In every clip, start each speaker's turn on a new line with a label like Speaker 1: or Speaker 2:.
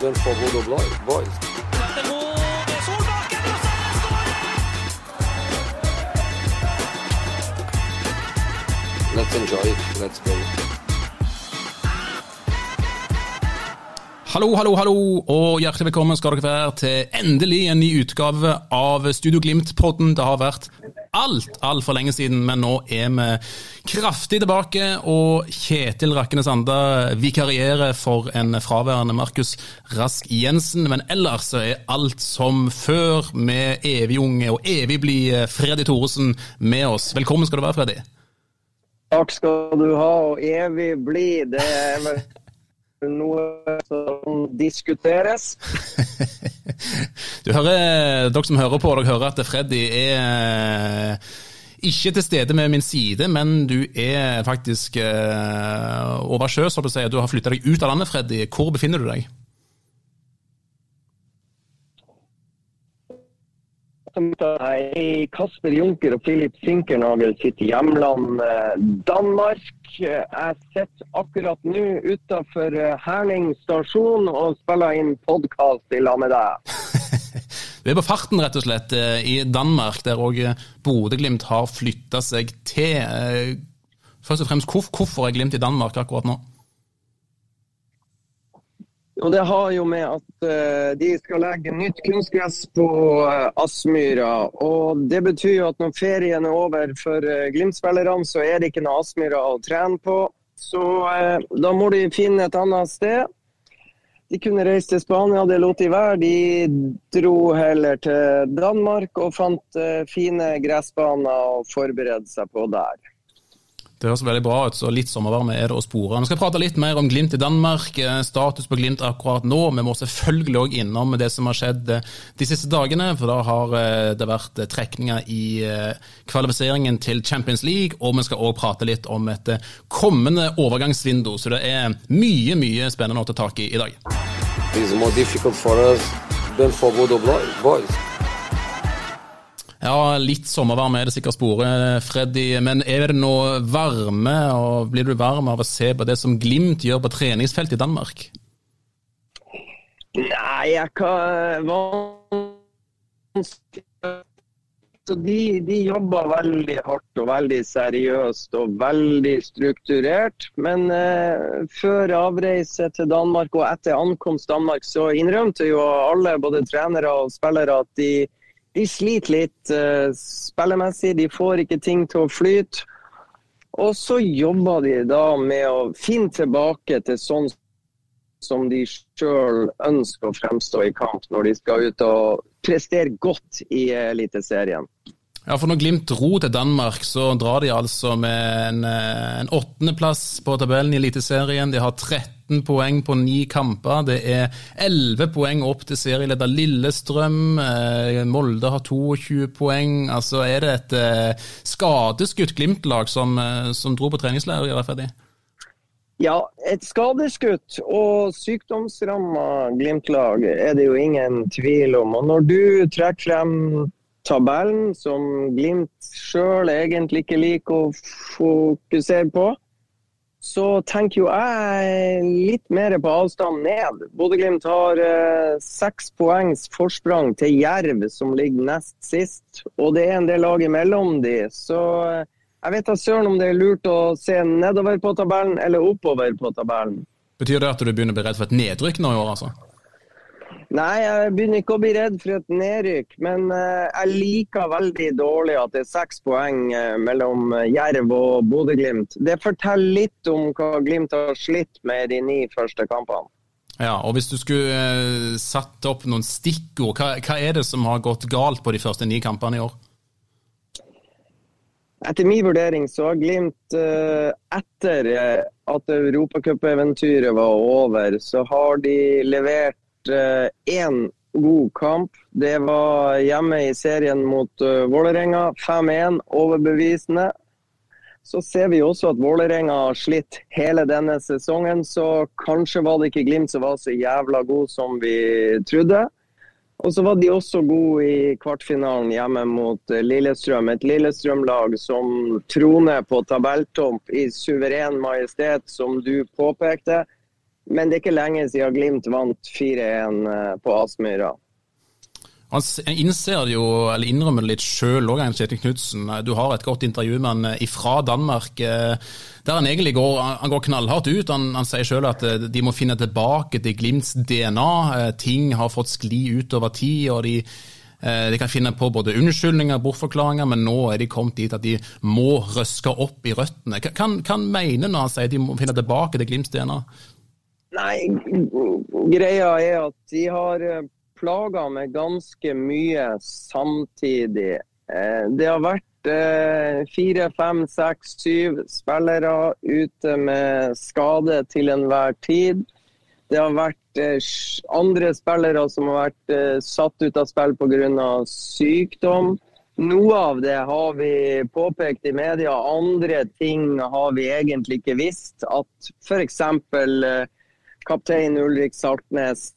Speaker 1: Than for Bodo boys. Let's enjoy it. Let's go.
Speaker 2: Hallo, hallo, hallo, og hjertelig velkommen skal dere være til endelig en ny utgave av Studio Glimt-podden. Det har vært alt, altfor lenge siden, men nå er vi kraftig tilbake. Og Kjetil Rakkene Sanda vikarierer for en fraværende Markus Rask Jensen. Men ellers er alt som før, med evig unge og evig blide Freddy Thoresen med oss. Velkommen skal du være, Freddy.
Speaker 3: Takk skal du ha, og evig bli. Det er noe som diskuteres.
Speaker 2: Du hører, Dere som hører på, dere hører at Freddy er eh, ikke til stede med min side, men du er faktisk eh, over sjø, så å si. Du har flytta deg ut av landet, Freddy. Hvor befinner du deg?
Speaker 3: I Kasper Junker og Filip Sinkernagel sitt hjemland eh, Danmark. Jeg sitter akkurat nå utafor Herning stasjon og spiller inn podkast i lag med deg.
Speaker 2: Vi er på farten, rett og slett, eh, i Danmark, der òg Bodø-Glimt har flytta seg til. Eh, Først og fremst, hvorfor er Glimt i Danmark akkurat nå?
Speaker 3: Og det har jo med at eh, de skal legge nytt kunstgress på uh, Aspmyra. Og det betyr jo at når ferien er over for uh, Glimt-spillerne, så er det ikke noe Aspmyra å trene på. Så eh, da må de finne et annet sted. De kunne reise til Spania, det lot de være. De dro heller til Danmark og fant eh, fine gressbaner å forberede seg på der.
Speaker 2: Det høres veldig bra ut, så litt sommervarme er det å spore. Vi skal prate litt mer om Glimt i Danmark, eh, status på Glimt akkurat nå. Vi må selvfølgelig òg innom det som har skjedd eh, de siste dagene, for da har eh, det vært trekninger i kvalifiseringen til Champions League, og vi skal òg prate litt om et kommende overgangsvindu. Så det er mye, mye spennende å ta tak i i dag.
Speaker 1: It's more difficult for us than for Bodo boys.
Speaker 2: Ja, litt sommervarme er det sikkert sporet, Freddy. Men er det noe varme, og blir du varm av å se på det som Glimt gjør på treningsfeltet i Danmark?
Speaker 3: Nei, jeg kan så de, de jobber veldig hardt og veldig seriøst og veldig strukturert. Men eh, før avreise til Danmark og etter ankomst Danmark, så innrømte jo alle, både trenere og spillere, at de, de sliter litt uh, spillemessig. De får ikke ting til å flyte. Og så jobber de da med å finne tilbake til sånn som de sjøl ønsker å fremstå i kamp når de skal ut og prestere godt i Eliteserien.
Speaker 2: Ja, for når Glimt dro til Danmark, så drar de altså med en, eh, en åttendeplass på tabellen i Eliteserien. De har 13 poeng på ni kamper. Det er 11 poeng opp til serieleder Lillestrøm. Eh, Molde har 22 poeng. Altså er det et eh, skadeskutt Glimt-lag som, som dro på treningsleir? Freddy?
Speaker 3: Ja, et skadeskutt og sykdomsramma Glimt-lag er det jo ingen tvil om. Og når du trekker frem tabellen, som Glimt sjøl egentlig ikke liker å fokusere på, så tenker jo jeg litt mer på avstand ned. Bodø-Glimt har eh, seks poengs forsprang til Jerv, som ligger nest sist. Og det er en del lag imellom de. Så eh, jeg vet da søren om det er lurt å se nedover på tabellen eller oppover på tabellen.
Speaker 2: Betyr det at du begynner å bli redd for et nedrykk nå i år, altså?
Speaker 3: Nei, jeg begynner ikke å bli redd for et nedrykk, men eh, jeg liker veldig dårlig at det er seks poeng eh, mellom Jerv og Bodø-Glimt. Det forteller litt om hva Glimt har slitt med i de ni første kampene.
Speaker 2: Ja, og Hvis du skulle eh, satt opp noen stikkord, hva, hva er det som har gått galt på de første ni kampene i år?
Speaker 3: Etter min vurdering så har Glimt eh, etter eh, at europacupeventyret var over, så har de levert én god kamp. Det var hjemme i serien mot Vålerenga. 5-1, overbevisende. Så ser vi også at Vålerenga har slitt hele denne sesongen, så kanskje var det ikke Glimt som var så jævla god som vi trodde. Og så var de også gode i kvartfinalen hjemme mot eh, Lillestrøm. Et Lillestrøm-lag som troner på tabelltopp i suveren majestet, som du påpekte. Men det er ikke lenge siden Glimt vant 4-1 eh, på Aspmyra.
Speaker 2: Han innser jo, eller innrømmer det litt sjøl òg, Kjetil Knutsen. Du har et godt intervju med han ifra fra Danmark, eh, der han egentlig går, han går knallhardt ut. Han, han sier sjøl at eh, de må finne tilbake til Glimts DNA. Ting har fått skli ut over tid. og de de kan finne på både unnskyldninger og bortforklaringer, men nå er de kommet dit at de må røske opp i røttene. Hva mener han når han sier at de må finne tilbake til Glimts DNA?
Speaker 3: Nei, greia er at de har plaga med ganske mye samtidig. Eh, det har vært eh, fire, fem, seks, syv spillere ute med skade til enhver tid. Det har vært eh, andre spillere som har vært satt ut av spill pga. sykdom. Noe av det har vi påpekt i media, andre ting har vi egentlig ikke visst. At f.eks. kaptein Ulrik Saltnes,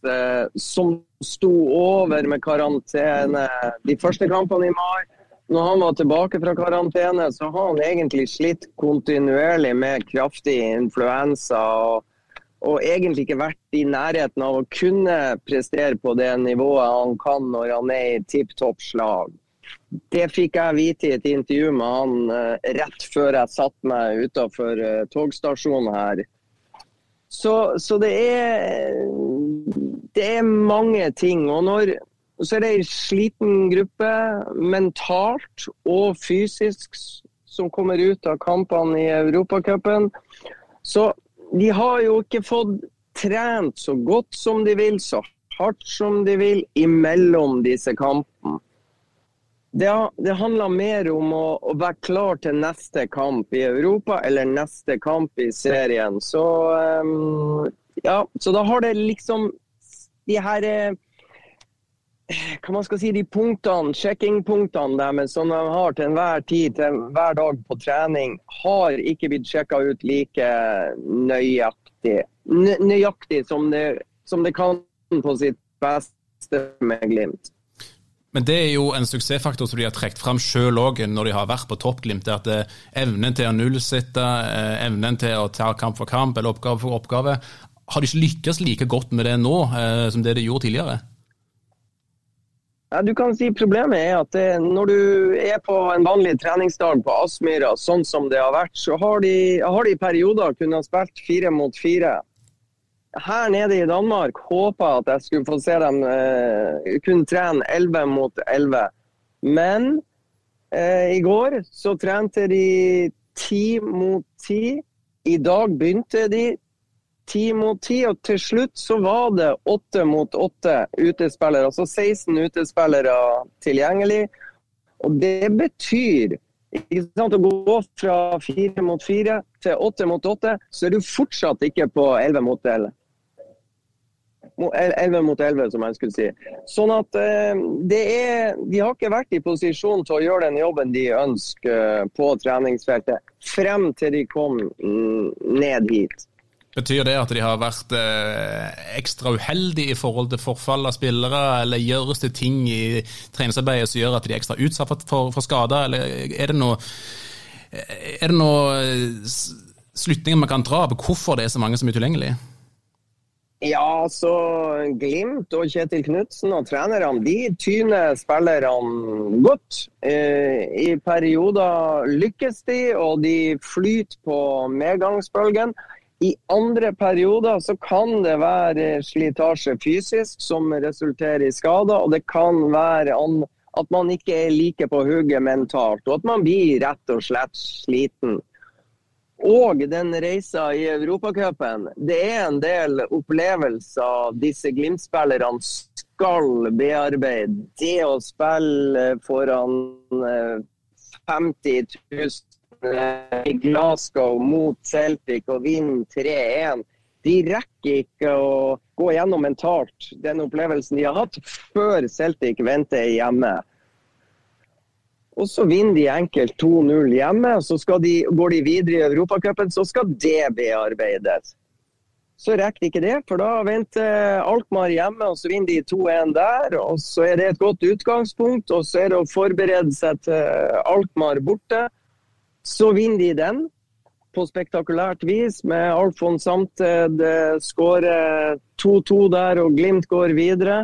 Speaker 3: som sto over med karantene de første kampene i mai. Når han var tilbake fra karantene, så har han egentlig slitt kontinuerlig med kraftig influensa. og, og egentlig ikke vært i nærheten av å kunne prestere på det nivået han kan når han er i tipp topp slag. Det fikk jeg vite i et intervju med han uh, rett før jeg satte meg utafor uh, togstasjonen her. Så, så det, er, det er mange ting. Og når, så er det ei sliten gruppe mentalt og fysisk som kommer ut av kampene i Europacupen. Så de har jo ikke fått trent så godt som de vil, så hardt som de vil, imellom disse kampene. Det, det handler mer om å, å, være klar til neste kamp i Europa eller neste kamp i serien. Så um, ja, så da har det liksom de her eh, hva man skal si, de punktene, sjekkingpunktene deres som de har til enhver tid, til hver dag på trening, har ikke blitt sjekka ut like nøyaktig, nøyaktig som, det, som det kan på sitt beste med Glimt.
Speaker 2: Men det er jo en suksessfaktor som de har trukket fram sjøl òg når de har vært på toppglimt. At eh, evnen til å nullsitte, eh, evnen til å ta kamp for kamp eller oppgave for oppgave, har de ikke lykkes like godt med det nå eh, som det de gjorde tidligere?
Speaker 3: Du kan si Problemet er at det, når du er på en vanlig treningsdag på Aspmyra, sånn som det har vært, så har de i perioder kunnet spilt fire mot fire her nede i Danmark håpa at jeg skulle få se dem eh, kunne trene 11 mot 11. Men eh, i går så trente de 10 mot 10. I dag begynte de 10 mot 10, og til slutt så var det 8 mot 8 utespillere. Altså 16 utespillere tilgjengelig. Og det betyr ikke sant, å gå fra 4 mot 4 til 8 mot 8, så er du fortsatt ikke på 11 mot 11. 11 mot 11, som jeg skulle si. Sånn at eh, er De har ikke vært i posisjon til å gjøre den jobben de ønsker eh, på treningsfeltet, frem til de kom mm, ned hit.
Speaker 2: Betyr det at de har vært eh, ekstra uheldige i forhold til forfall av spillere, eller gjøres det ting i treningsarbeidet som gjør at de er ekstra utsatt for, for skader, eller er det noe er det noen slutninger man kan dra på hvorfor det er så mange som er utilgjengelige?
Speaker 3: Ja, så Glimt og Kjetil Knutsen og trenerne de tyner spillerne godt. Eh, I perioder lykkes de, og de flyter på medgangsbølgen. I andre perioder så kan det være slitasje fysisk som resulterer i skader, og det kan være at man ikke er like på hugget mentalt, og at man blir rett og slett sliten. Og den reisa i Europacupen. Det er en del opplevelser disse Glimt-spillerne skal bearbeide. Det å spille foran 50 000 i Glasgow mot Celtic og vinne 3-1. De rekker ikke å gå gjennom mentalt den opplevelsen de har hatt, før Celtic venter hjemme. Og så vinner de enkelt 2-0 hjemme, og så de, går de videre i Europacupen. Så skal det bearbeides. Så rekker de ikke det, for da venter Alkmaar hjemme, og så vinner de 2-1 der. Og så er det et godt utgangspunkt, og så er det å forberede seg til Alkmaar borte. Så vinner de den på spektakulært vis, med Alfons Samted skårer 2-2 der, og Glimt går videre.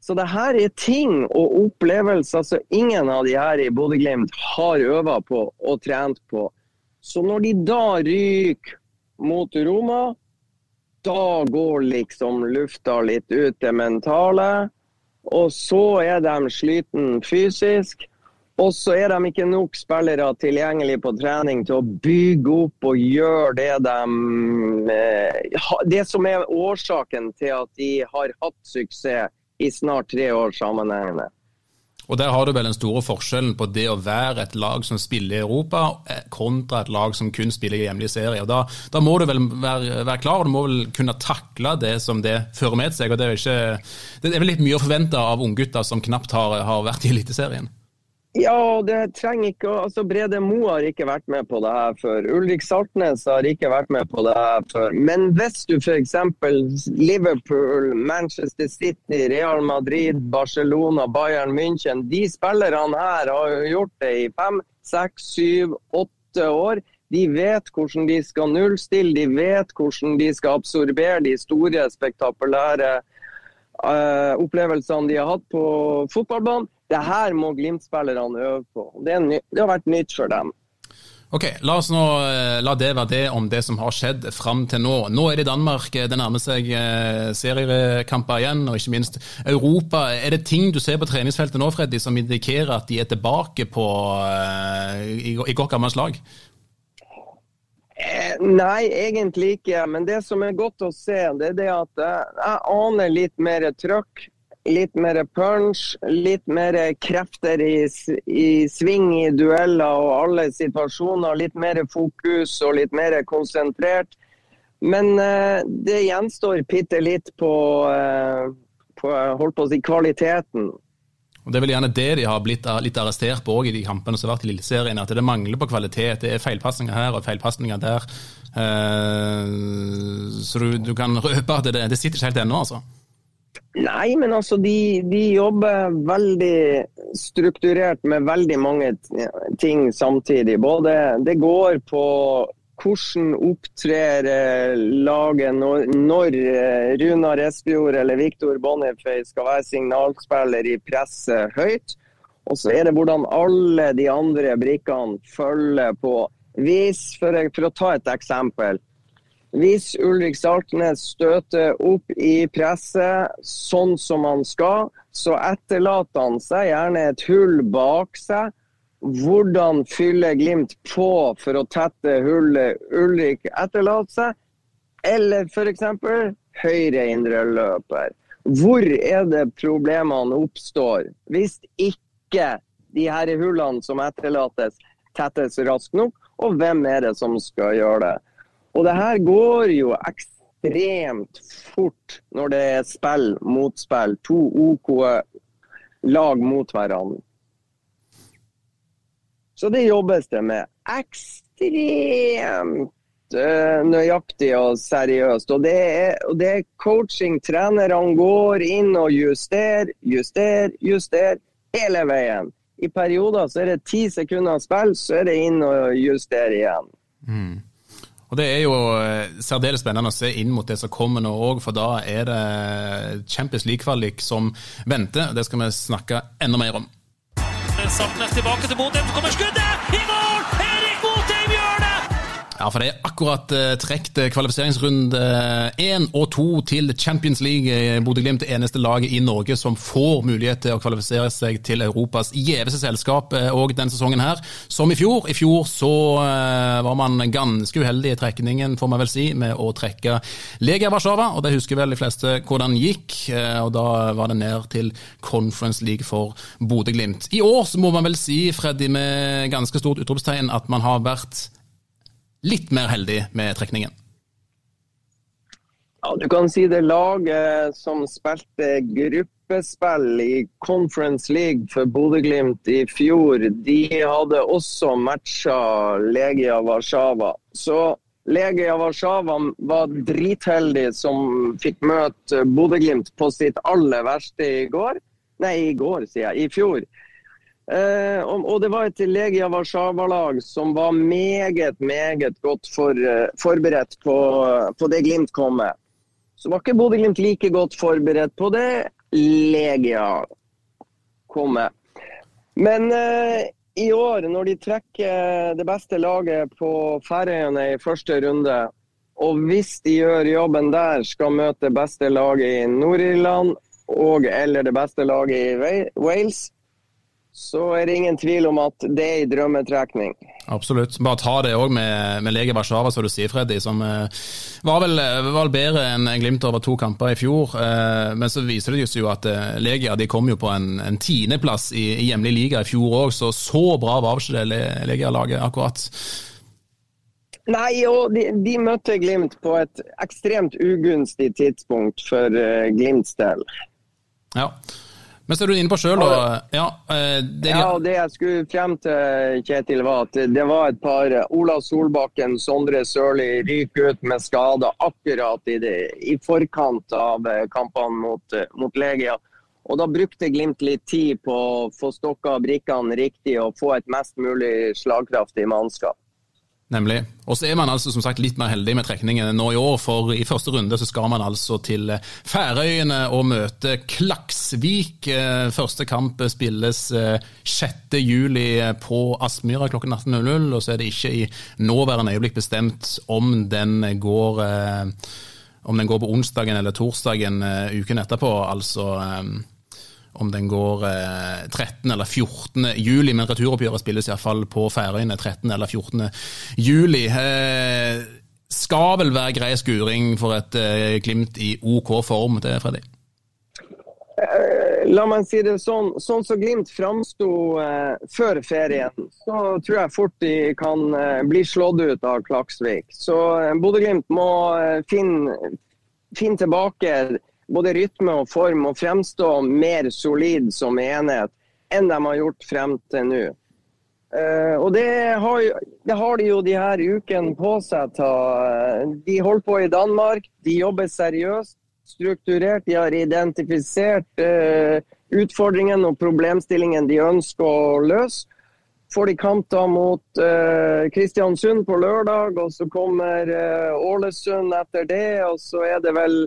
Speaker 3: Så det her er ting og opplevelser som ingen av de her i Bodø-Glimt har øva på og trent på. Så når de da ryker mot Roma, da går liksom lufta litt ut det mentale. Og så er de sliten fysisk. Og så er de ikke nok spillere tilgjengelig på trening til å bygge opp og gjøre det de eh, Det som er årsaken til at de har hatt suksess i snart tre år sammenhengende.
Speaker 2: Og Der har du vel den store forskjellen på det å være et lag som spiller i Europa, eh, kontra et lag som kun spiller i hjemlig serie. Og da, da, må du vel være, være klar, og du må vel kunne takle det som det fører med seg. og Det er, ikke, det er vel litt mye å forvente av unggutter som knapt har, har vært i Eliteserien?
Speaker 3: Ja, det trenger ikke altså Brede Mo har ikke vært med på det her før. Ulrik Saltnes har ikke vært med på det her før. Men hvis du f.eks. Liverpool, Manchester City, Real Madrid, Barcelona, Bayern München De spillerne her har jo gjort det i fem, seks, syv, åtte år. De vet hvordan de skal nullstille, de vet hvordan de skal absorbere de store, spektakulære uh, opplevelsene de har hatt på fotballbanen. Det her må Glimt-spillerne øve på. Det, det, har vært nytt for dem.
Speaker 2: Ok, La oss nå eh, la det være det om det som har skjedd fram til nå. Nå er det Danmark, eh, det nærmer seg eh, seriekamper igjen, og ikke minst Europa. Er det ting du ser på treningsfeltet nå Freddy, som indikerer at de er tilbake på, i, i godt gammelt slag?
Speaker 3: Nei, egentlig ikke. Men det som er godt å se, det er det at jeg aner litt mer trøkk litt mer punch, litt mer krefter i, i, sving i dueller og alle situasjoner. Litt mer fokus og litt mer konsentrert. Men eh, det gjenstår bitte litt på, eh, på, holdt på å si, kvaliteten.
Speaker 2: Og Det er vel gjerne det de har blitt litt arrestert på i de kampene som har vært i Lilleserien. At det mangler på kvalitet. Det er feilpasninger her og feilpasninger der. Eh, så du, du, kan røpe at det, det sitter ikke helt ennå, altså.
Speaker 3: Nei, men altså de, de, jobber veldig strukturert med veldig mange ting samtidig. Både det går på hvordan opptrer eh, laget når, når eh, Runar Espejord eller Viktor Bonneføy skal være signalspiller i presset høyt. Og så er det hvordan alle de andre brikkene følger på. Hvis, for, for å ta et eksempel. Hvis Ulrik Saltnes støter opp i presset sånn som han skal, så etterlater han seg gjerne et hull bak seg. Hvordan fyller Glimt på for å tette hullet Ulrik etterlater seg? Eller f.eks. høyre indreløper. Hvor er det problemene oppstår? Hvis ikke de her hullene som etterlates, tettes raskt nok, og hvem er det som skal gjøre det? Og det her går jo ekstremt fort når det er spill mot spill. To OK lag mot hverandre. Så det jobbes det med. Ekstremt uh, nøyaktig og seriøst. Og det er, og det er coaching. Trenerne går inn og justerer, justerer, justerer hele veien. I perioder så er det ti sekunder spill, så er det inn og justere igjen. Mm.
Speaker 2: Og Det er jo eh, særdeles spennende å se inn mot det som kommer nå òg, for da er det Champions League-kvalik som venter. Det skal vi snakke enda mer om.
Speaker 4: Saltnes tilbake til Bodø, så kommer skuddet!
Speaker 2: Ja, for det er akkurat uh, trukket kvalifiseringsrunde én og to til Champions League. Bodø-Glimt er eneste laget i Norge som får mulighet til å kvalifisere seg til Europas gjeveste selskap òg denne sesongen her, som i fjor. I fjor så var man ganske uheldig i trekningen, får man vel si, med å trekke Legia Warszawa, og det husker vel de fleste hvordan gikk. Og da var det ned til Conference League for Bodø-Glimt. I år så må man vel si, Freddy, med ganske stort utropstegn, at man har vært litt mer heldig med trekningen?
Speaker 3: Ja, Du kan si det laget som spilte gruppespill i Conference League for Bodø-Glimt i fjor, de hadde også matcha Legia Warszawa. Så Legia Warszawa var dritheldig som fikk møte Bodø-Glimt på sitt aller verste i går. Nei, i går, sier jeg. I fjor. Eh, og, det var et Legia Warszawa-lag som var meget, meget godt for, uh, forberedt på, på, det Glimt kom med. Så var ikke Bodø-Glimt like godt forberedt på det Legia kom med. Men uh, i år, når de trekker det beste laget på Færøyene i første runde, og hvis de gjør jobben der, skal møte det beste laget i Nord-Irland og eller det beste laget i Wales, så er det ingen tvil om at det er en drømmetrekning.
Speaker 2: Absolutt. Bare ta det òg med, med Lege Warszawa, som du sier, Freddy. Som eh, var, vel, var bedre enn Glimt over to kamper i fjor. Eh, men så viser det jo at eh, Legia de kom jo på en, en tiendeplass i, i hjemlig liga i fjor òg, så så bra var ikke det Legia-laget akkurat.
Speaker 3: Nei, og de, de, møtte Glimt på et ekstremt ugunstig tidspunkt for uh, Glimts del.
Speaker 2: Ja. Men så er du inne på sjøl, da. Ja,
Speaker 3: eh, det... ja, det jeg skulle frem til, Kjetil, var at det var et par Ola Solbakken, Sondre Sørli ryker ut med skader akkurat i, det, i forkant av kampene mot, mot Legia. Og Da brukte Glimt litt tid på å få stokka brikkene riktig og få et mest mulig slagkraftig mannskap.
Speaker 2: Nemlig. Og så er man altså som sagt litt mer heldig med trekningen nå i år, for i første runde så skal man altså til Færøyene og møte Klaksvik. Eh, første kamp spilles 6. Eh, på Aspmyra klokken 18.00, og så er det ikke i nåværende øyeblikk bestemt om den går eh, om den går på onsdagen eller torsdagen uken etterpå. altså om den går eh, 13. eller 14. juli, men returoppgjøret spilles iallfall på Færøyene 13. eller 14. juli. Eh, skal vel være grei skuring for et eh, Glimt i OK form, det, Freddy?
Speaker 3: Eh, la meg si det sånn. Sånn som Glimt framsto eh, før ferien, så tror jeg fort de kan eh, bli slått ut av Klaksvik. Så eh, Bodø-Glimt må eh, finne, finne tilbake både rytme og form og fremstå mer solid som enhet enn de har gjort frem til nå. Uh, og det har, det har, de jo de her ukene på seg til. De holder på i Danmark, de jobber seriøst, strukturert. De har identifisert uh, utfordringene og problemstillingen de ønsker å løse. Får de kamper mot uh, Kristiansund på lørdag, og så kommer Ålesund etter det. Og så er det vel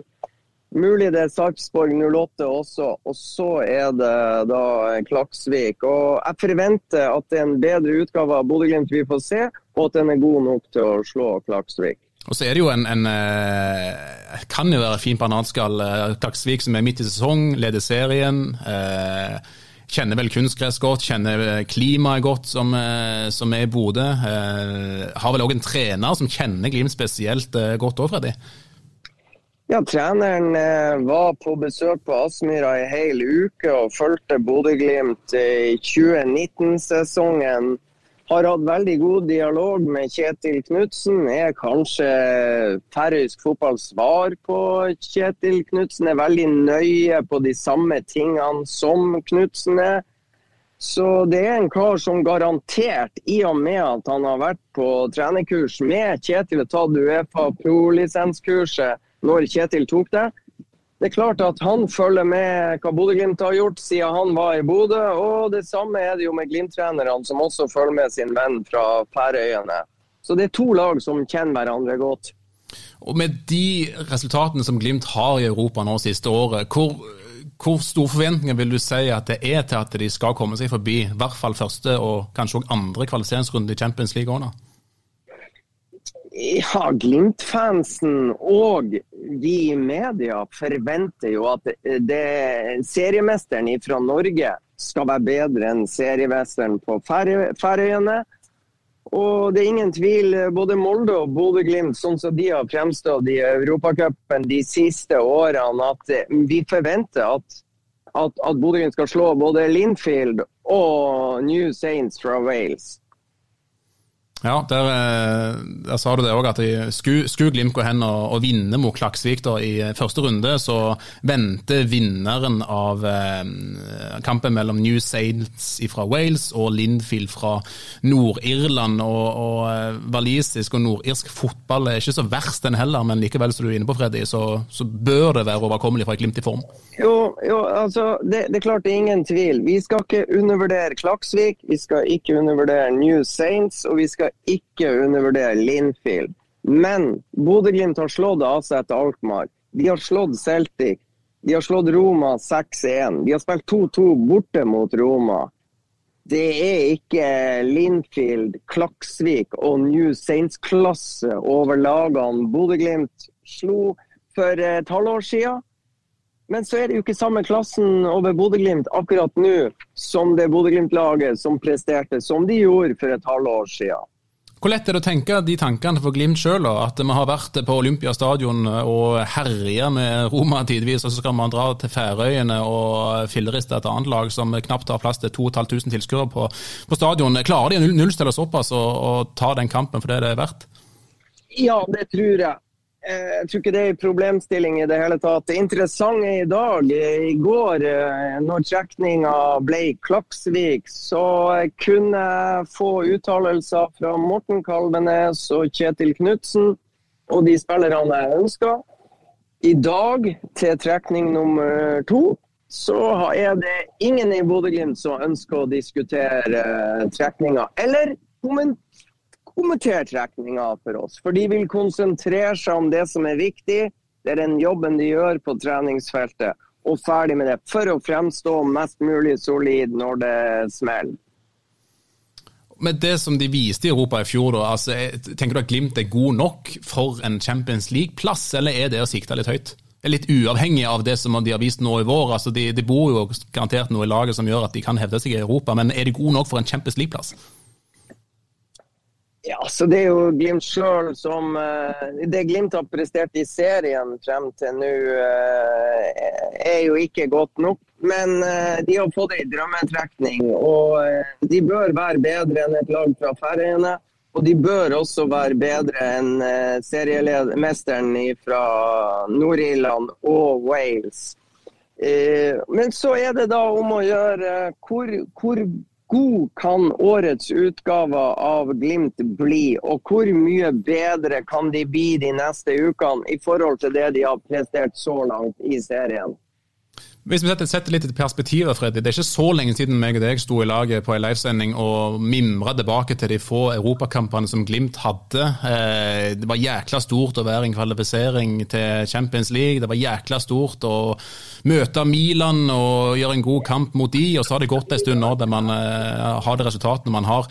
Speaker 3: Mulig det er Sarpsborg 08 også, og så er det da Klaksvik. Og Jeg forventer at det er en bedre utgave av Bodø-Glimt vi får se, og at den er god nok til å slå Klaksvik.
Speaker 2: Og så er det jo en, en eh, kan jo være fin bananskall. Eh, Klaksvik som er midt i sesong, leder serien. Eh, kjenner vel kunstgress godt, kjenner klimaet godt som, som er i Bodø. Har vel òg en trener som kjenner Glimt spesielt godt òg, Freddy?
Speaker 3: Ja, Treneren eh, var på besøk på Aspmyra i hel uke og fulgte Bodø-Glimt i 2019-sesongen. Har hatt veldig god dialog med Kjetil Knutsen. Er kanskje færøysk fotballs svar på Kjetil Knutsen. Er veldig nøye på de samme tingene som Knutsen er. Så det er en kar som garantert, i og med at han har vært på trenerkurs med Kjetil og tatt Uefa pro-lisenskurset, når Kjetil tok det. Det er klart at han følger med hva Bodø-Glimt har gjort siden han var i Bodø. Og det samme er det jo med Glimt-trenerne, som også følger med sin venn fra Færøyene. Så det er to lag som kjenner hverandre godt.
Speaker 2: Og Med de resultatene som Glimt har i Europa nå siste året, hvor, hvor store forventninger vil du si at det er til at de skal komme seg forbi i hvert fall første og kanskje også andre kvalifiseringsrunde i Champions League òg?
Speaker 3: Ja, Glimt-fansen og vi i media forventer jo at det, seriemesteren fra Norge skal være bedre enn seriemesteren på Færøyene. Og det er ingen tvil, både Molde og Bodø-Glimt, sånn som de har fremstått i Europacupen de siste årene, at vi forventer at, at, at Bodø-Glimt skal slå både Linfield og New Saints fra Wales.
Speaker 2: Ja, der, eh, der, sa du det òg, at skulle sku Glimt gå hen og, og, vinne mot Klaksvik da, i første runde, så venter vinneren av eh, kampen mellom New Saints fra Wales og Lindfield fra Nord-Irland. Og, og eh, walisisk og nordirsk fotball er ikke så verst den heller, men likevel, som du er inne på, Freddy, så, så bør det være overkommelig for et Glimt i form.
Speaker 3: Jo, jo altså, det, det, er klart det er ingen tvil. Vi skal ikke undervurdere Klaksvik, vi skal ikke undervurdere New Saints, og vi skal ikke undervurdere Linfield. Men Bodø-Glimt har slått AZ etter Alkmaar. De har slått Celtic. De har slått Roma 6-1. De har spilt 2-2 borte mot Roma. Det er ikke Linfield, Klaksvik og New Saints-klasse over lagene Bodø-Glimt slo for et halvår siden. Men så er det jo ikke samme klassen over Bodø-Glimt akkurat nå som det Bodø-Glimt-laget som presterte som de gjorde for et halvår siden.
Speaker 2: Hvor lett er det å tenke de tankene for Glimt sjøl, at vi har vært på Olympiastadion og herja med Roma tidvis, og så skal man dra til Færøyene og filleriste et annet lag som knapt har plass til 2500 tilskuere på, på, stadion. Klarer de å nullstille såpass og, og ta den kampen for det det er verdt?
Speaker 3: Ja, det tror jeg. Eh, jeg tror ikke det er en problemstilling i det hele tatt. Det interessante i dag, eh, i går, eh, når trekninga ble Klaksvik, så kunne jeg få uttalelser fra Morten Kalvenes og Kjetil Knutsen og de spillerne jeg ønska. I dag, til trekning nummer to, så er det ingen i Bodø-Glimt som ønsker å diskutere trekninga. Eller kommentere kommentere trekninga for oss. For de vil konsentrere seg om det som er viktig. Det er den jobben de gjør på treningsfeltet. Og ferdig med det. For å fremstå mest mulig solid når det smeller.
Speaker 2: Med det som de viste i Europa i fjor, da, altså, tenker du at Glimt er god nok for en Champions League-plass, eller er det å sikte litt høyt? Det er litt uavhengig av det som de har vist nå i vår. altså De, de bor jo garantert noe i laget som gjør at de kan hevde seg i Europa, men er de gode nok for en Champions League-plass?
Speaker 3: Ja, så Det er jo Glimt sjøl som uh, Det Glimt har prestert i serien frem til nå, uh, er jo ikke godt nok. Men uh, de har fått ei drømmetrekning, og de bør være bedre enn et lag fra Færøyene. Og de bør også være bedre enn seriemesteren fra Nord-Irland og Wales. Men så er det da om å gjøre hvor, hvor god kan årets utgave av Glimt bli, og hvor mye bedre kan de bli de neste ukene i forhold til det de har prestert så langt i serien?
Speaker 2: Hvis vi setter, setter litt i perspektiv, Freddy, Det er ikke så lenge siden meg og deg sto i laget på en livesending og mimra tilbake til de få europakampene som Glimt hadde. Eh, det var jækla stort å være i kvalifisering til Champions League. Det var jækla stort å møte Milan og gjøre en god kamp mot de, og så har det gått en stund nå der man eh, har de resultatene man har.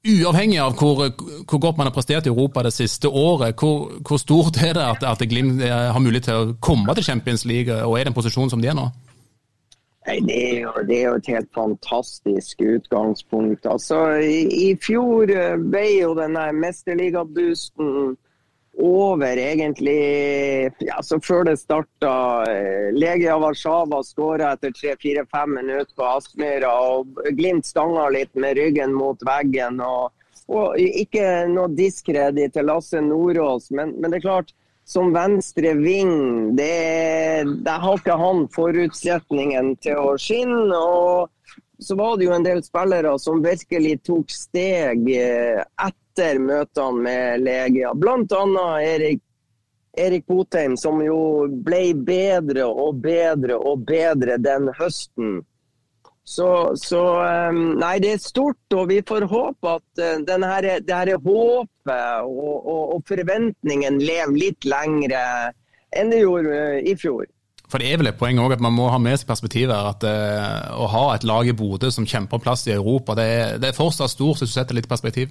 Speaker 2: Uavhengig av hvor, hvor, godt man har prestert i Europa det siste året, hvor, hvor stort er det at, at Glimt har mulighet til å komme til Champions League, og er det en posisjon som de er nå?
Speaker 3: Det er, jo, det er jo et helt fantastisk utgangspunkt. Altså, i, i fjor ble jo denne mesterligaboosten over egentlig ja, så før det starta. Eh, Legia Warszawa skåra etter tre-fire-fem minutter på Aspmyra. og Glimt stanga litt med ryggen mot veggen. og, og Ikke noe diskreditt til Lasse Nordås, men, men, det er klart som venstre ving, det, det har ikke han forutsetningen til å skinne. og så var det jo en del spillere som virkelig tok steg etter eh, møtene med Legia. Bl.a. Erik, Erik Botheim, som jo ble bedre og bedre og bedre den høsten. Så, så Nei, det er stort, og vi får håpe at eh, denne, det her håpet og, og, og forventningen lever litt lengre enn det gjorde eh, i fjor.
Speaker 2: For det er vel et poeng også at man må ha med seg perspektivet at uh, å ha et lag i Bodø som kjemper plass i Europa, det er, det er fortsatt stort hvis du setter litt perspektiv?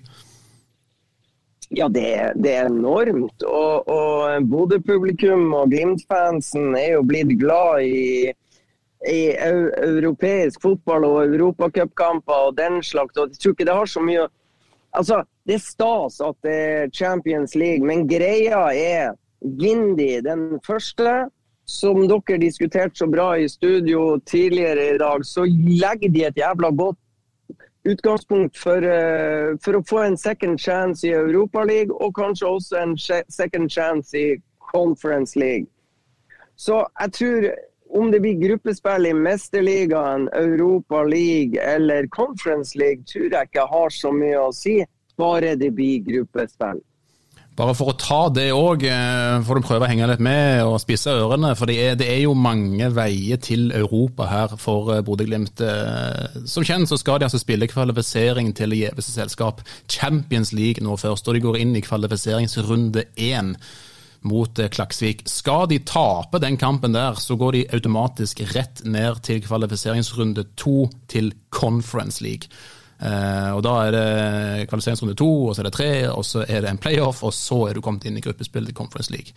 Speaker 3: Ja, det, det er enormt. Og, og Bodø-publikum og Glimt-fansen er jo blitt glad i, i europeisk fotball og europacupkamper og den slags. Og jeg tror ikke det har så mye Altså, det er stas at det er Champions League, men greia er Gindi den første, som dere diskuterte så bra i studio tidligere i dag, så legger de et jævla godt utgangspunkt for, uh, for å få en second chance i Europaligaen, og kanskje også en second chance i Conference League. Så jeg tror om det blir gruppespill i Mesterligaen, Europa League eller Conference League, tror jeg ikke har så mye å si, bare det blir gruppespill.
Speaker 2: Bare for å ta det òg, eh, får du prøve å henge litt med og spisse ørene. For det er, det er jo mange veier til Europa her for eh, Bodø-Glimt. Eh, som kjent så skal de altså spille kvalifisering til gjeveste selskap, Champions League, nå først. Og de går inn i kvalifiseringsrunde én mot Klaksvik. Skal de tape den kampen der, så går de automatisk rett ned til kvalifiseringsrunde to til Conference League. Uh, og Da er det kvalifiseringsrunde to, og så er det tre, og så er det en playoff, og så er du kommet inn i gruppespillet til Conference League.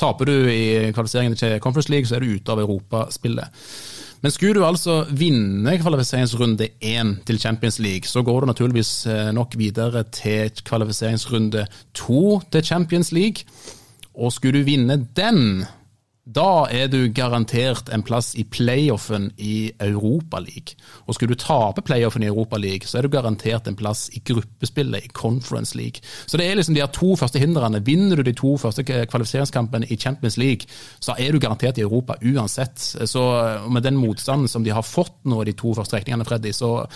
Speaker 2: Taper du i kvalifiseringen til Conference League, så er du ute av europaspillet. Men skulle du altså vinne kvalifiseringsrunde én til Champions League, så går du naturligvis eh, nok videre til kvalifiseringsrunde to til Champions League. Og skulle du vinne den, da er du garantert en plass i playoffen i Europaligaen. Og skulle du tape playoffen i Europaligaen, så er du garantert en plass i gruppespillet i Conference League. Så det er liksom de her to første hindrene. Vinner du de to første kvalifiseringskampene i Champions League, så er du garantert i Europa uansett. Så med den motstanden som de har fått nå de to første rekningene, Freddy, så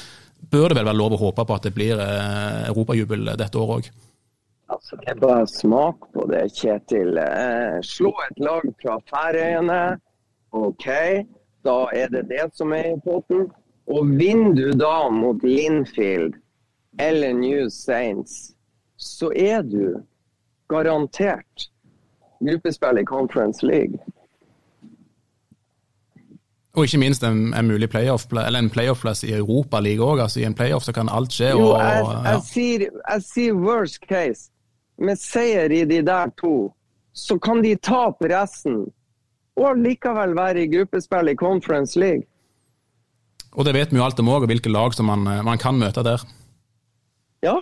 Speaker 2: bør det vel være lov å håpe på at det blir eh, europajubel dette året òg.
Speaker 3: Altså, det er bare smak på det, Kjetil. Eh, slå et lag fra Færøyene. OK, da er det det som er i potten. Og vinner du da mot Linfield eller New Saints, så er du garantert gruppespill i Conference League.
Speaker 2: Og ikke minst en, en mulig playoff eller en playoff-plass i Europaligaen òg. Altså, I en playoff så kan alt skje.
Speaker 3: Og, jo, jeg, jeg, ja. sier, jeg sier worst case med seier i de der to, så kan de tape resten. Og likevel være i gruppespill i Conference League.
Speaker 2: Og det vet vi jo alt om òg, hvilke lag som man, man, kan møte der.
Speaker 3: Ja,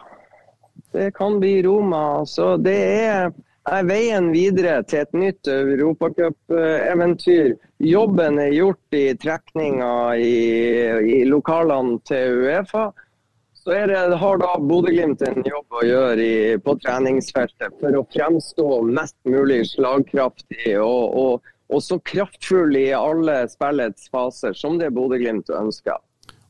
Speaker 3: det kan bli Roma. Så det er, er veien videre til et nytt europacupeventyr. Jobben er gjort i trekninga i, i lokalene til Uefa. Så det, har da Bodø-Glimt en jobb å gjøre i, på treningsfeltet for å fremstå mest mulig slagkraftig og, og, og så kraftfull i alle spillets faser som det Bodø-Glimt ønsker.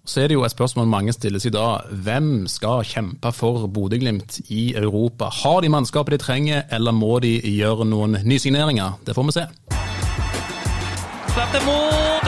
Speaker 2: Så er det jo et spørsmål mange stiller seg da. Hvem skal kjempe for Bodø-Glimt i Europa? Har de mannskapet de trenger, eller må de gjøre noen nysigneringer? Det får vi se. Slapp det mot!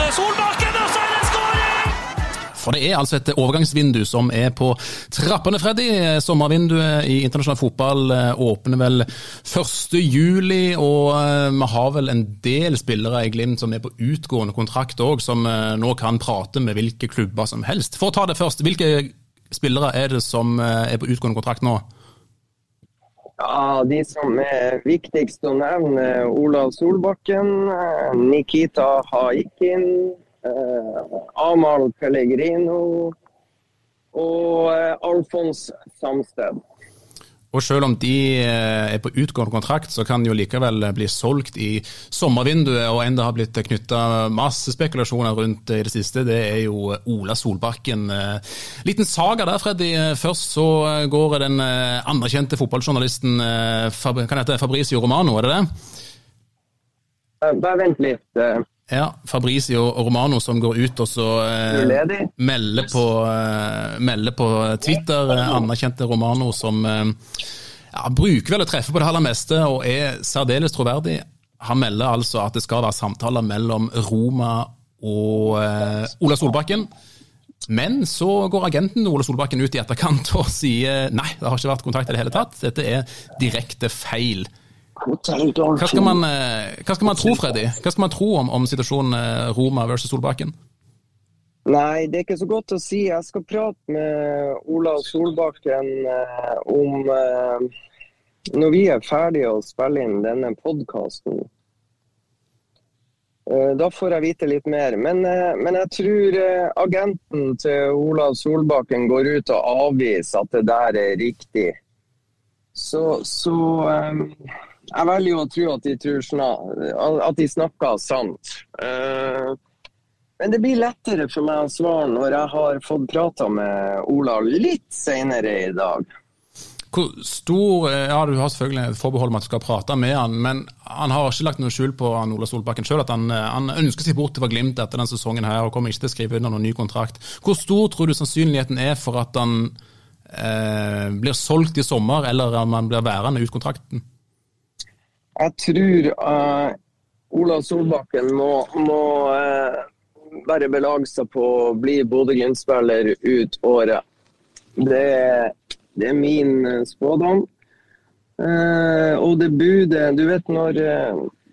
Speaker 2: For det er altså et overgangsvindu som er på trappene, Freddy. Sommervinduet i internasjonal fotball eh, åpner vel 1.7, og eh, vi har vel en del spillere i Glimt som er på utgående kontrakt òg, som eh, nå kan prate med hvilke klubber som helst. For å ta det først, hvilke spillere er det som er på utgående kontrakt nå?
Speaker 3: Ja, De som er viktigst å nevne, Olav Solbakken, Nikita Haikin, Eh, Amahl Pellegrino og eh, Alfons Samsted.
Speaker 2: Og selv om de eh, er på utgående kontrakt, så kan de jo likevel bli solgt i sommervinduet. Og en det har blitt knytta masse spekulasjoner rundt i det siste, det er jo Ola Solbakken. Liten saga der, Freddy. Først så går den anerkjente fotballjournalisten kan hete Fabricio Romano, er det det?
Speaker 3: Bare vent litt.
Speaker 2: Ja, Fabrizio Romano som går ut og så eh, melder, på, eh, melder, på, Twitter. Eh, anerkjente Romano som eh, ja, bruker vel å treffe på det aller meste og er særdeles troverdig. Han melder altså at det skal være samtaler mellom Roma og eh, Ola Solbakken. Men så går agenten Ola Solbakken ut i etterkant og sier nei, det har ikke vært kontakt i det hele tatt. Dette er direkte feil. Hva skal, man, eh, hva skal man tro, Freddy? Hva skal man tro om, om situasjonen eh, Roma versus Solbakken?
Speaker 3: Nei, det er ikke så godt å si. Jeg skal prate med Ola Solbakken eh, om, når vi er ferdige å spille inn denne podkasten, da får jeg vite litt mer. Men, men jeg tror agenten til Olav Solbakken går ut og avviser at det der er riktig. Så, så jeg velger jo å tro at de, at de snakker sant. Men det blir lettere for meg å svare når jeg har fått prata med Ola litt senere i dag.
Speaker 2: Hvor stor Ja, du har selvfølgelig et forbehold om at du skal prate med han, men han har ikke lagt noe skjul på han Ola Solbakken sjøl at han, han, ønsker seg bort til Glimt etter denne sesongen her og kommer ikke til å skrive under noen ny kontrakt. Hvor stor tror du sannsynligheten er for at han eh, blir solgt i sommer, eller om han blir værende ut kontrakten?
Speaker 3: Jeg tror uh, Ola Solbakken må, må uh, bare belage seg på å bli Bodø-Glimt-spiller ut året. Det det er min eh, spådom. Uh, og det budet Du vet når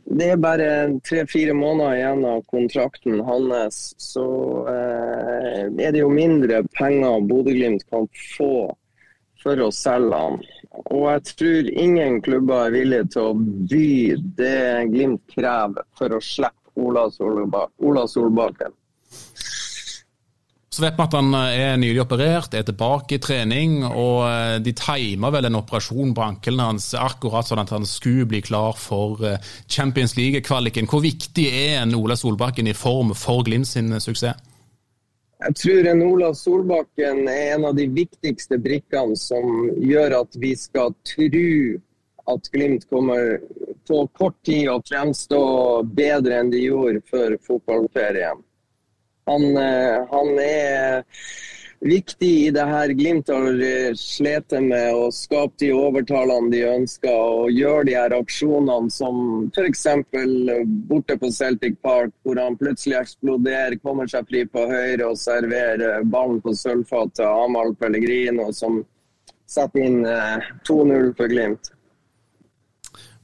Speaker 3: det er bare tre-fire måneder igjen av kontrakten hans, så uh, er det jo mindre penger Bodø-Glimt kan få for å selge han. Og jeg tror ingen klubber er villige til å by det Glimt krever for å slippe Ola, Solbakken.
Speaker 2: Så vet vi at han eh, er nylig operert, er tilbake i trening, og eh, de timer vel en operasjon på ankelen hans akkurat sånn at han skulle bli klar for eh, Champions League-kvaliken. Hvor viktig er en Ola Solbakken i form for Glimt sin suksess?
Speaker 3: Jeg tror en Ola Solbakken er en av de viktigste brikkene som gjør at vi skal tro at Glimt kommer på kort tid å fremstå bedre enn de gjorde før fotballferien. Han, eh, han, er viktig i det her Glimt har eh, slitt med å skape de overtalene de ønsker, og gjøre de her aksjonene som f.eks. borte på Celtic Park, hvor han plutselig eksploderer, kommer seg fri på høyre og serverer ballen på sølvfat til Amahl Pellegrino, som setter inn 2-0 eh, for Glimt.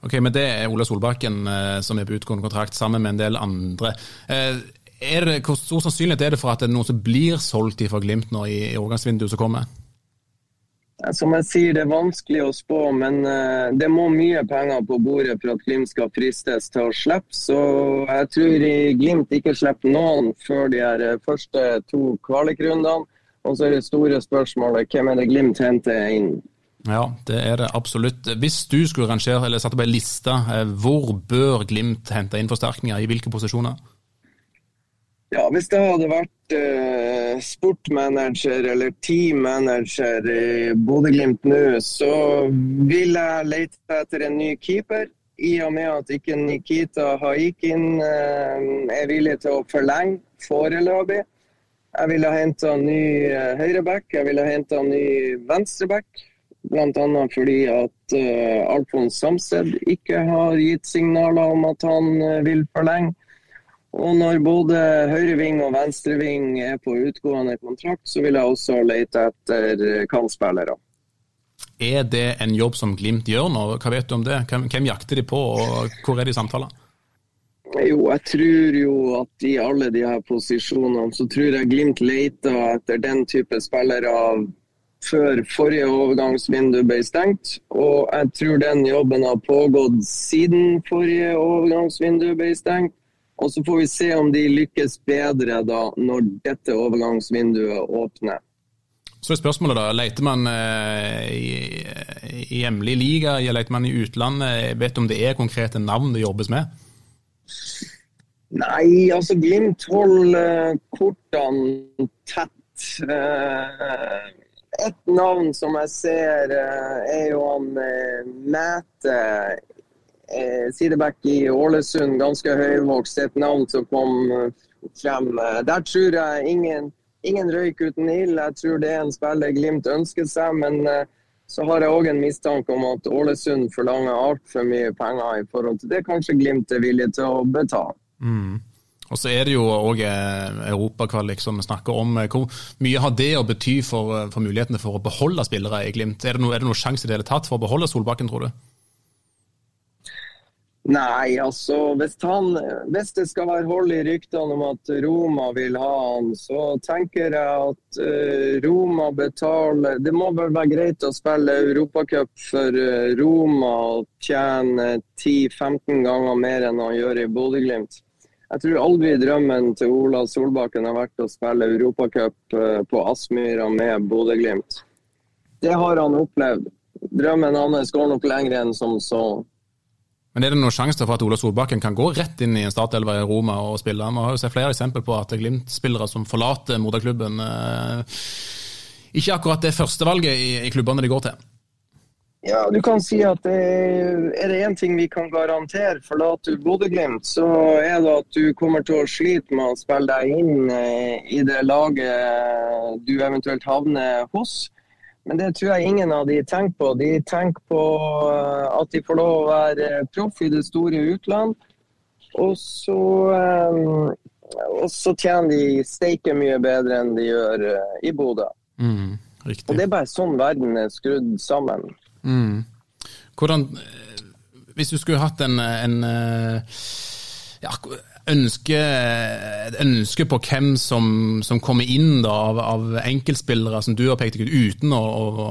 Speaker 2: Ok, men Det er Ola Solbakken som er på utgående kontrakt, sammen med en del andre. Er det, hvor stor sannsynlighet er det for at det er noen som blir solgt fra Glimt nå i, i overgangsvinduet som kommer?
Speaker 3: Som jeg sier, det er vanskelig å spå, men uh, det må mye penger på bordet for at Glimt skal fristes til å slippe. Så jeg tror Glimt ikke slipper noen før de her eh, første to kvalikrundene. Og så er det store spørsmålet hvem er det Glimt henter inn?
Speaker 2: Ja, det er det absolutt. Hvis du skulle rangere eller satt opp ei liste, eh, hvor bør Glimt hente inn forsterkninger? I hvilke posisjoner?
Speaker 3: Ja, Hvis det hadde vært eh, sportmanager eller teammanager i Bodø-Glimt nå, så ville jeg lete etter en ny keeper. I og med at ikke Nikita Haikin eh, er villig til å forlenge foreløpig. Jeg ville henta ny uh, høyreback, jeg ville henta ny venstreback. Bl.a. fordi at uh, Alfons Samsted ikke har gitt signaler om at han vil forlenge. Og når både høyreving og venstreving er på utgående kontrakt, så vil jeg også lete etter kantspillere.
Speaker 2: Er det en jobb som Glimt gjør nå? Hva vet du om det? Hvem, hvem jakter de på, og hvor er de i samtaler?
Speaker 3: Jo, jeg tror jo at i alle de her posisjonene så tror jeg Glimt leter etter den type spillere før forrige overgangsvindu ble stengt. Og jeg tror den jobben har pågått siden forrige overgangsvindu ble stengt. Og så får vi se om de lykkes bedre da når dette overgangsvinduet åpner.
Speaker 2: Så er spørsmålet da, Leter man eh, i, i hjemlig liga, leter man i utlandet? Vet du om det er konkrete navn det jobbes med?
Speaker 3: Nei, altså Glimt holder kortene tett. Eh, et navn som jeg ser, eh, er jo han Mæte eh, sideback i Ålesund, ganske høyvokst, et navn som kom eh, frem. Eh, der tror jeg ingen, ingen røyk uten ild. Jeg tror det er en spiller Glimt ønsker seg. men eh, så har jeg òg en mistanke om at Ålesund forlanger altfor mye penger i forhold til det kanskje Glimt er villig til å betale.
Speaker 2: Mm. Og så er det jo òg europakvalik som vi snakker om. Hvor mye har det å bety for, for mulighetene for å beholde spillere i Glimt? Er det noen noe sjanse i det hele tatt for å beholde Solbakken, tror du?
Speaker 3: Nei, altså hvis, han, hvis, det skal være hold i ryktene om at Roma vil ha han, så tenker jeg at uh, Roma betaler Det må vel være greit å spille Europacup for uh, Roma og tjene 10-15 ganger mer enn han gjør i Bodø-Glimt. Jeg tror aldri drømmen til Ola Solbakken har vært å spille Europacup uh, på Aspmyra med Bodø-Glimt. Det har han opplevd. Drømmen hans går nok lenger enn som så.
Speaker 2: Men er det noen sjanse for at Ola Solbakken kan gå rett inn i en startelver i Roma og spille? Vi har jo sett flere eksempler på at Glimt-spillere som forlater moderklubben, eh, ikke akkurat det førstevalget i, i klubbene de går til.
Speaker 3: Ja, du kan si at det, er det én ting vi kan garantere, forlater du Bodø-Glimt, så er det at du kommer til å slite med å spille deg inn eh, i det laget du eventuelt havner hos. Men det tror jeg ingen av de tenker på. De tenker på eh, at de får lov å være proff i det store utland. Og så, um, og så tjener de steike mye bedre enn de gjør i Bodø. Mm, og det er bare sånn verden er skrudd sammen.
Speaker 2: Mm. Hvordan Hvis du skulle hatt en, en ja, ønske, ønske på hvem som, som kommer inn da, av, av, enkeltspillere som du har pekt ut, uten å, å, å,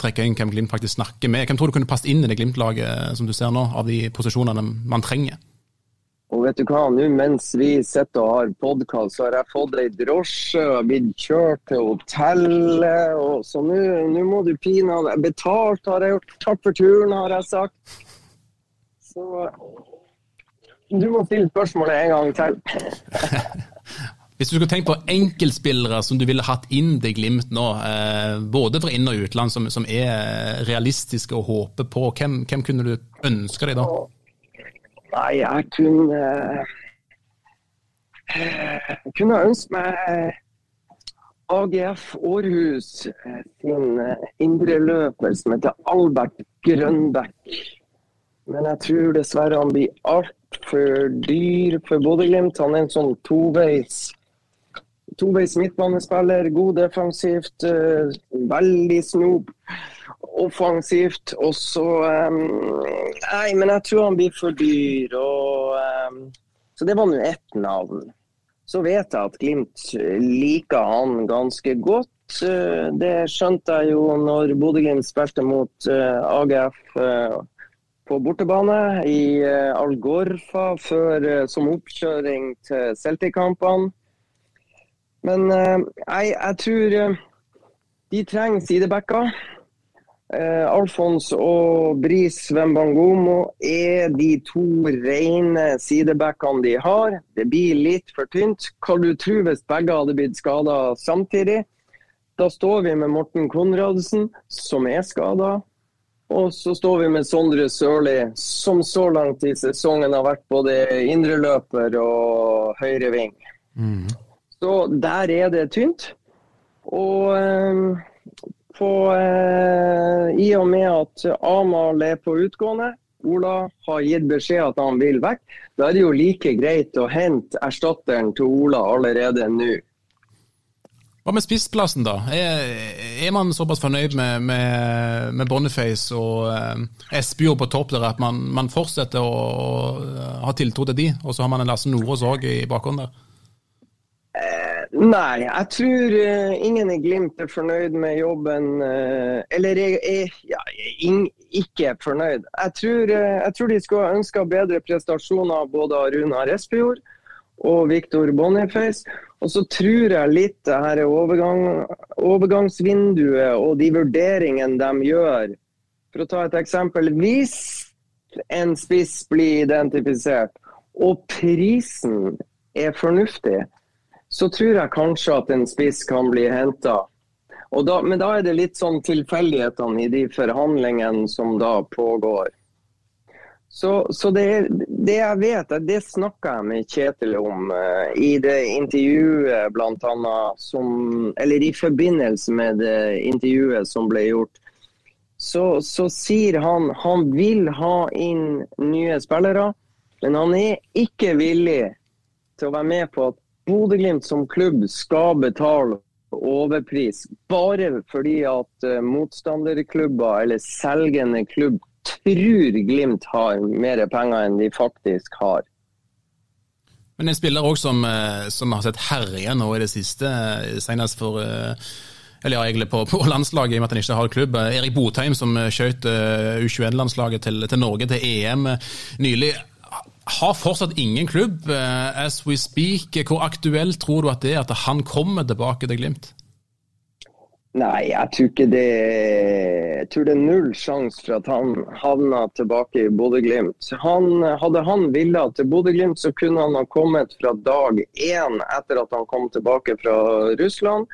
Speaker 2: trekke inn hvem Glimt faktisk snakker med. Hvem tror du kunne passet inn i det Glimt-laget som du ser nå, av de posisjonene man trenger?
Speaker 3: Og vet du hva, nå mens vi sitter og har podkast, så har jeg fått ei drosje og blitt kjørt til hotellet. Og, så nå må du pinadø Betalt har jeg gjort. Takk for turen, har jeg sagt. Så du må stille spørsmålet en gang til.
Speaker 2: Hvis du skulle tenkt på enkeltspillere som du ville hatt inn til Glimt nå, eh, både fra inn- og utland, som, som, er realistiske å håpe på, hvem, hvem kunne du ønske deg da?
Speaker 3: Nei, jeg kunne Jeg kunne ønske meg AGF Århus sin indreløper som heter Albert Grønbæk. Men jeg tror dessverre han blir alt for dyr for Bodø-Glimt. Han er en sånn toveis toveis midtbanespiller. God defensivt, uh, veldig snop offensivt. Og så um, Nei, men jeg tror han blir for dyr. Og, um, så det var nå ett navn. Så vet jeg at Glimt liker han ganske godt. Det skjønte jeg jo når Bodø-Glimt spilte mot AGF på bortebane i uh, Algorfa før, uh, som oppkjøring til Celtic-kampene. Men uh, jeg, jeg, tror de trenger sidebacker. Alfons og Bris Wembangomo er de to rene sidebackene de har. Det blir litt for tynt. Hva du tror hvis begge hadde blitt skada samtidig? Da står vi med Morten Konradsen, som er skada. Og så står vi med Sondre Sørli, som så langt i sesongen har vært både indreløper og høyreving. Mm. Så der er det tynt. Og eh, på, eh, i og med at Amahl er på utgående, Ola har gitt beskjed at han vil vekk, da er det jo like greit å hente erstatteren til Ola allerede nå.
Speaker 2: Hva med spissplassen, da? Er, er, man såpass fornøyd med, med, med Boniface og eh, på topp der at man, man fortsetter å, å, ha tiltro til de, og så har man en Lasse Nordås òg i bakgrunnen der?
Speaker 3: Eh, nei, jeg tror uh, ingen i Glimt er fornøyd med jobben. Eller er, er ja, ing, ikke fornøyd. Jeg tror, jeg tror de skulle ønska bedre prestasjoner både av Runar Espejord og Victor Boniface. Og så tror jeg litt det her overgang, overgangsvinduet og de vurderingene de gjør. For å ta et eksempel. Hvis en spiss blir identifisert, og prisen er fornuftig, så tror jeg kanskje at en spiss kan bli henta. Men da er det litt sånn tilfeldighetene i de forhandlingene som da pågår. Så, så det, det, jeg vet, det snakka jeg med Kjetil om uh, i det intervjuet bl.a. som Eller i forbindelse med det intervjuet som ble gjort. Så, så sier han han vil ha inn nye spillere, men han er ikke villig til å være med på at Bodø-Glimt som klubb skal betale overpris bare fordi at uh, motstanderklubber eller selgende klubb tror Glimt har mer penger enn de faktisk har.
Speaker 2: Men en spiller også som, eh, som har sett herje nå i det siste, eh, senest for eller ja, egentlig på, på, landslaget, i og med at han ikke har klubb. Erik Botheim, som skjøt U21-landslaget til, til, Norge til EM nylig, har fortsatt ingen klubb as we speak. Hvor aktuelt tror du at det er at han kommer tilbake til Glimt?
Speaker 3: Nei, jeg tror ikke det Jeg tror det er null sjanse for at han havna tilbake i Bodø-Glimt. Hadde han villa til Bodø-Glimt, så kunne han ha kommet fra dag én etter at han kom tilbake fra Russland.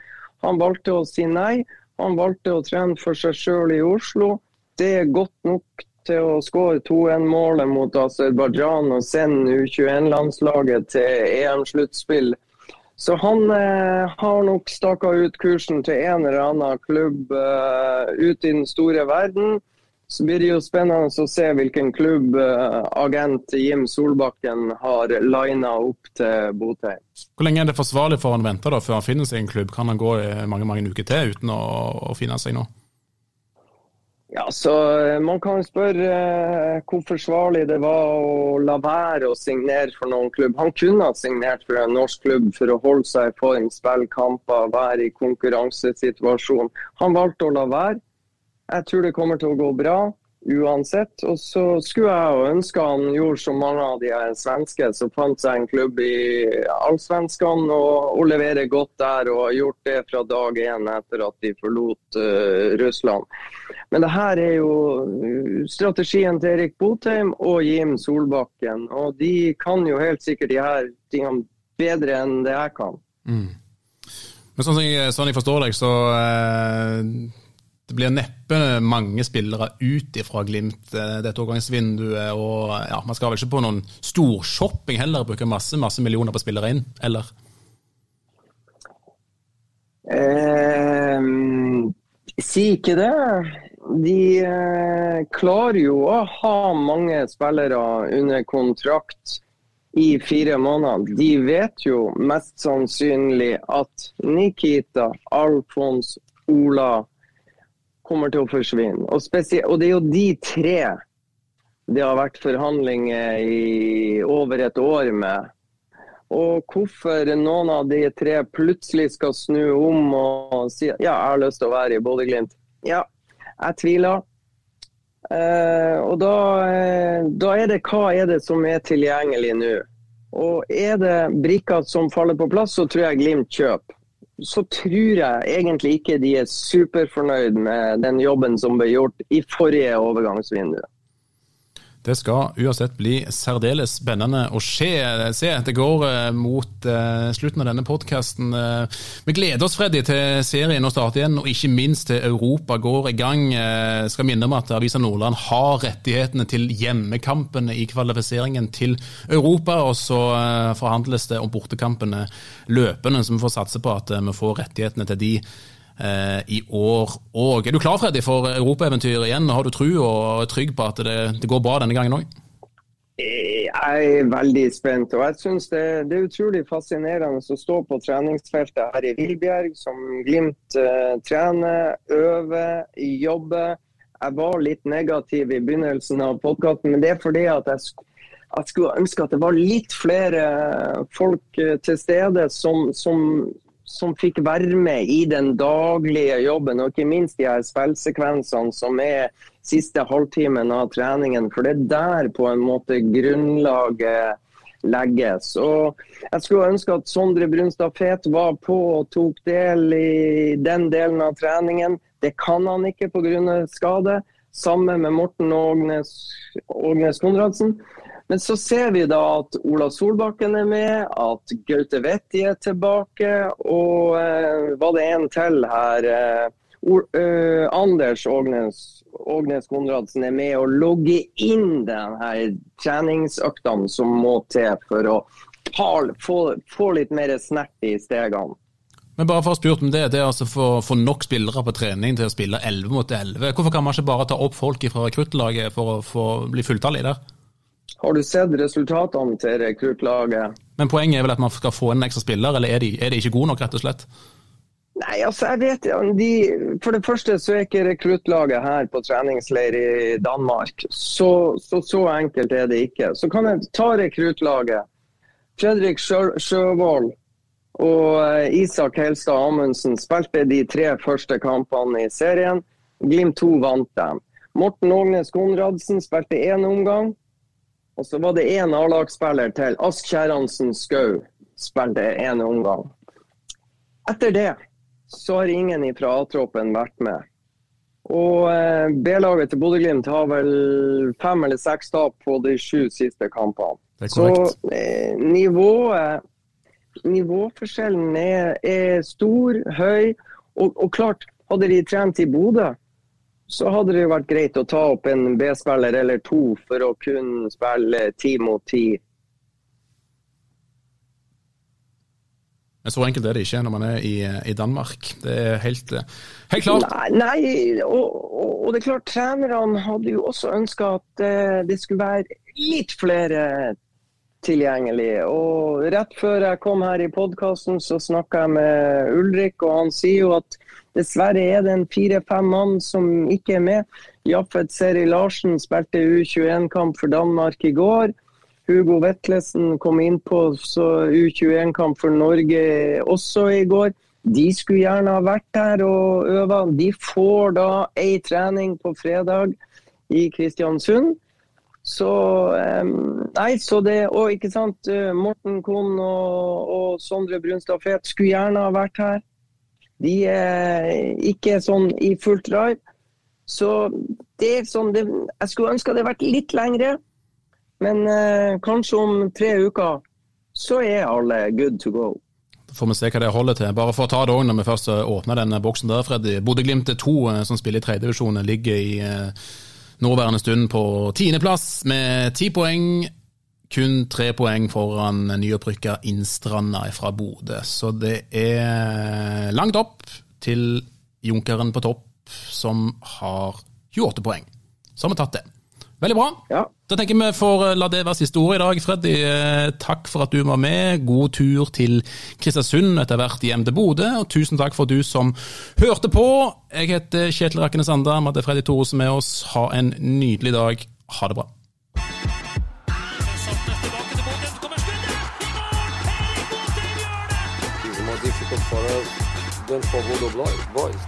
Speaker 3: Han valgte å si nei. Han valgte å trene for seg sjøl i Oslo. Det er godt nok til å skåre 2-1-målet mot Aserbajdsjan og sende U21-landslaget til EM-sluttspill så han eh, har nok staka ut kursen til en eller annen klubb eh, ute i den store verden. Så blir det jo spennende å se hvilken klubb eh, agent Jim Solbakken har lina opp til Botheim.
Speaker 2: Hvor lenge er det forsvarlig for han å vente før han finner seg en klubb? Kan han gå mange mange uker til uten å, å finne seg noe?
Speaker 3: Ja, så eh, Man kan spørre eh, hvor forsvarlig det var å la være å signere for noen klubb. Han kunne ha signert for en norsk klubb for å holde seg i form, spille kamper, være i konkurransesituasjon. Han valgte å la være. Jeg tror det kommer til å gå bra uansett. Og så skulle jeg ønske han gjorde som mange av de svenske, som fant seg en klubb i Allsvenskan og, og leverer godt der, og har gjort det fra dag én etter at de forlot uh, Russland. Men det her er jo uh, strategien til Erik Botheim og Jim Solbakken. Og de kan jo helt sikkert de her tingene bedre enn det jeg kan. Mm.
Speaker 2: Men sånn, sånn jeg forstår deg, så eh, det blir neppe mange spillere ut ifra Glimt eh, dette overgangsvinduet. Og ja, man skal vel ikke på noen storshopping heller, bruke masse, masse millioner på spillere inn, eller?
Speaker 3: Eh, si ikke det de eh, klarer jo å ha mange spillere under kontrakt i fire måneder. De vet jo mest sannsynlig at Nikita, Alfons, Ola kommer til å forsvinne. Og, og det er jo de tre det har vært forhandlinger i over et år med. Og hvorfor noen av de tre plutselig skal snu om og si ja, jeg har lyst til å være i Bodø-Glimt. Ja, jeg tviler. Eh, og da, eh, da, er det hva er det som er tilgjengelig nå. Og er det brikker som faller på plass, så tror jeg Glimt kjøper. Så tror jeg egentlig ikke de er superfornøyd med den jobben som ble gjort i forrige overgangsvindu.
Speaker 2: Det skal uansett bli særdeles spennende å se. se. Det går eh, mot uh, slutten av denne podkasten. Uh, vi gleder oss Freddy, til serien å starte igjen, og ikke minst til Europa går i gang. Jeg skal minne om at Avisa Nordland har rettighetene til hjemmekampene i kvalifiseringen til Europa. Og så forhandles det om bortekampene løpende, så vi får satse på at vi får rettighetene til de Eh, i år òg. Er du klar Freddy, for europaeventyret igjen? Har du tro og er trygg på at det, det går bra denne gangen òg?
Speaker 3: Jeg er veldig spent. og jeg synes det, det, er utrolig fascinerende å stå på treningsfeltet her i Vilbjerg, som Glimt uh, trener, øver, jobber. Jeg var litt negativ i begynnelsen av podkasten, men det er fordi at jeg, jeg, skulle ønske at det var litt flere folk uh, til stede som, som, som fikk være med i den daglige jobben, og ikke minst de her spillsekvensene som er siste halvtimen av treningen. For det er der på en måte grunnlaget legges. Og jeg skulle ønske at Sondre Brunstad Fet var på og tok del i den delen av treningen. Det kan han ikke pga. skade. Sammen med Morten Ågnes, Ågnes Konradsen. Men så ser vi da at Ola Solbakken er med, at Gaute Vetti er tilbake, og eh, var det en til her eh, or, eh, Anders Ågnes, Ågnes Konradsen er med og logger inn denne treningsøktene som må til for å få, få litt mer snert i stegene.
Speaker 2: Men bare for å spurt om det, det er altså for å nok spillere på trening til å spille 11 mot 11. Hvorfor kan man ikke bare ta opp folk fra rekruttlaget for å bli fulltallig der?
Speaker 3: Har du sett resultatene til rekruttlaget?
Speaker 2: Men poenget er vel at man skal få en ekstra spiller, eller er de, er de ikke gode nok, rett og slett?
Speaker 3: Nei, altså jeg vet de, For det første så er ikke rekruttlaget her på treningsleir i Danmark. Så, så, så enkelt er det ikke. Så kan jeg ta rekruttlaget. Fredrik Sjøvold og eh, Isak Helstad Amundsen spilte de tre første kampene i serien. Glimt 2 vant dem. Morten Ågnes Konradsen spilte én omgang. Og så var det én A-lagsspiller til. Ask Kjerransen Skau spilte én omgang. Etter det så har ingen fra A-troppen vært med. Og eh, B-laget til Bodø-Glimt har vel fem eller seks tap på de sju siste kampene. Så eh, nivået Nivåforskjellen er, er stor, høy. Og, og, klart, hadde de trent i Bodø, så hadde det jo vært greit å ta opp en B-spiller eller to for å kunne spille ti mot ti
Speaker 2: Men så enkelt er det ikke når man er i, i Danmark. Det er helt, helt klart.
Speaker 3: Nei, nei og, og, og, det er klart trenerne hadde jo også ønska at uh, det skulle være litt flere tilgjengelig. Og rett før jeg kom her i podkasten, så snakka jeg med Ulrik, og han sier jo at dessverre er det en fire-fem mann som ikke er med. Jaffet Seri Larsen spilte U21-kamp for Danmark i går. Hugo Vetlesen kom inn på U21-kamp for Norge også i går. De skulle gjerne ha vært der og øva. De får da ei trening på fredag i Kristiansund. Så Nei, så det Og ikke sant, eh, Morten Kohn og, og Sondre Brunstad Fet skulle gjerne ha vært her. De er ikke sånn i fullt drive. Så det er sånn det, Jeg skulle ønske det hadde vært litt lengre. Men eh, kanskje om tre uker så er alle good to go.
Speaker 2: Da får vi se hva det holder til. Bare for å ta det òg, når vi først åpner denne boksen der, Freddy. Bodø-Glimt 2, eh, som spiller i tredjedivisjon, ligger i eh, nåværende stund på tiendeplass med ti poeng. Kun tre poeng foran nyopprykka Innstranda fra Bodø. Så det er langt opp til Junkeren på topp, som har 28 poeng. Så har vi tatt det. Veldig bra.
Speaker 3: Ja.
Speaker 2: Da tenker vi får eh, la det være siste ord i dag, Freddy. Eh, takk for at du var med. God tur til Kristiansund, etter hvert hjem til Bodø. Og tusen takk for du som hørte på. Jeg heter Kjetil Rakkene Sanda, vi hadde Freddy Thoresen med oss. Ha en nydelig dag. Ha det bra.
Speaker 1: Den får Bodø Boys.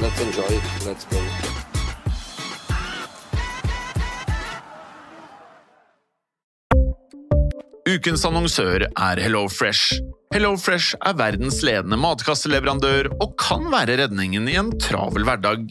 Speaker 1: Let's enjoy it. Let's go.
Speaker 4: Ukens annonsør er HelloFresh. HelloFresh er verdens ledende matkasseleverandør og kan være redningen i en travel hverdag.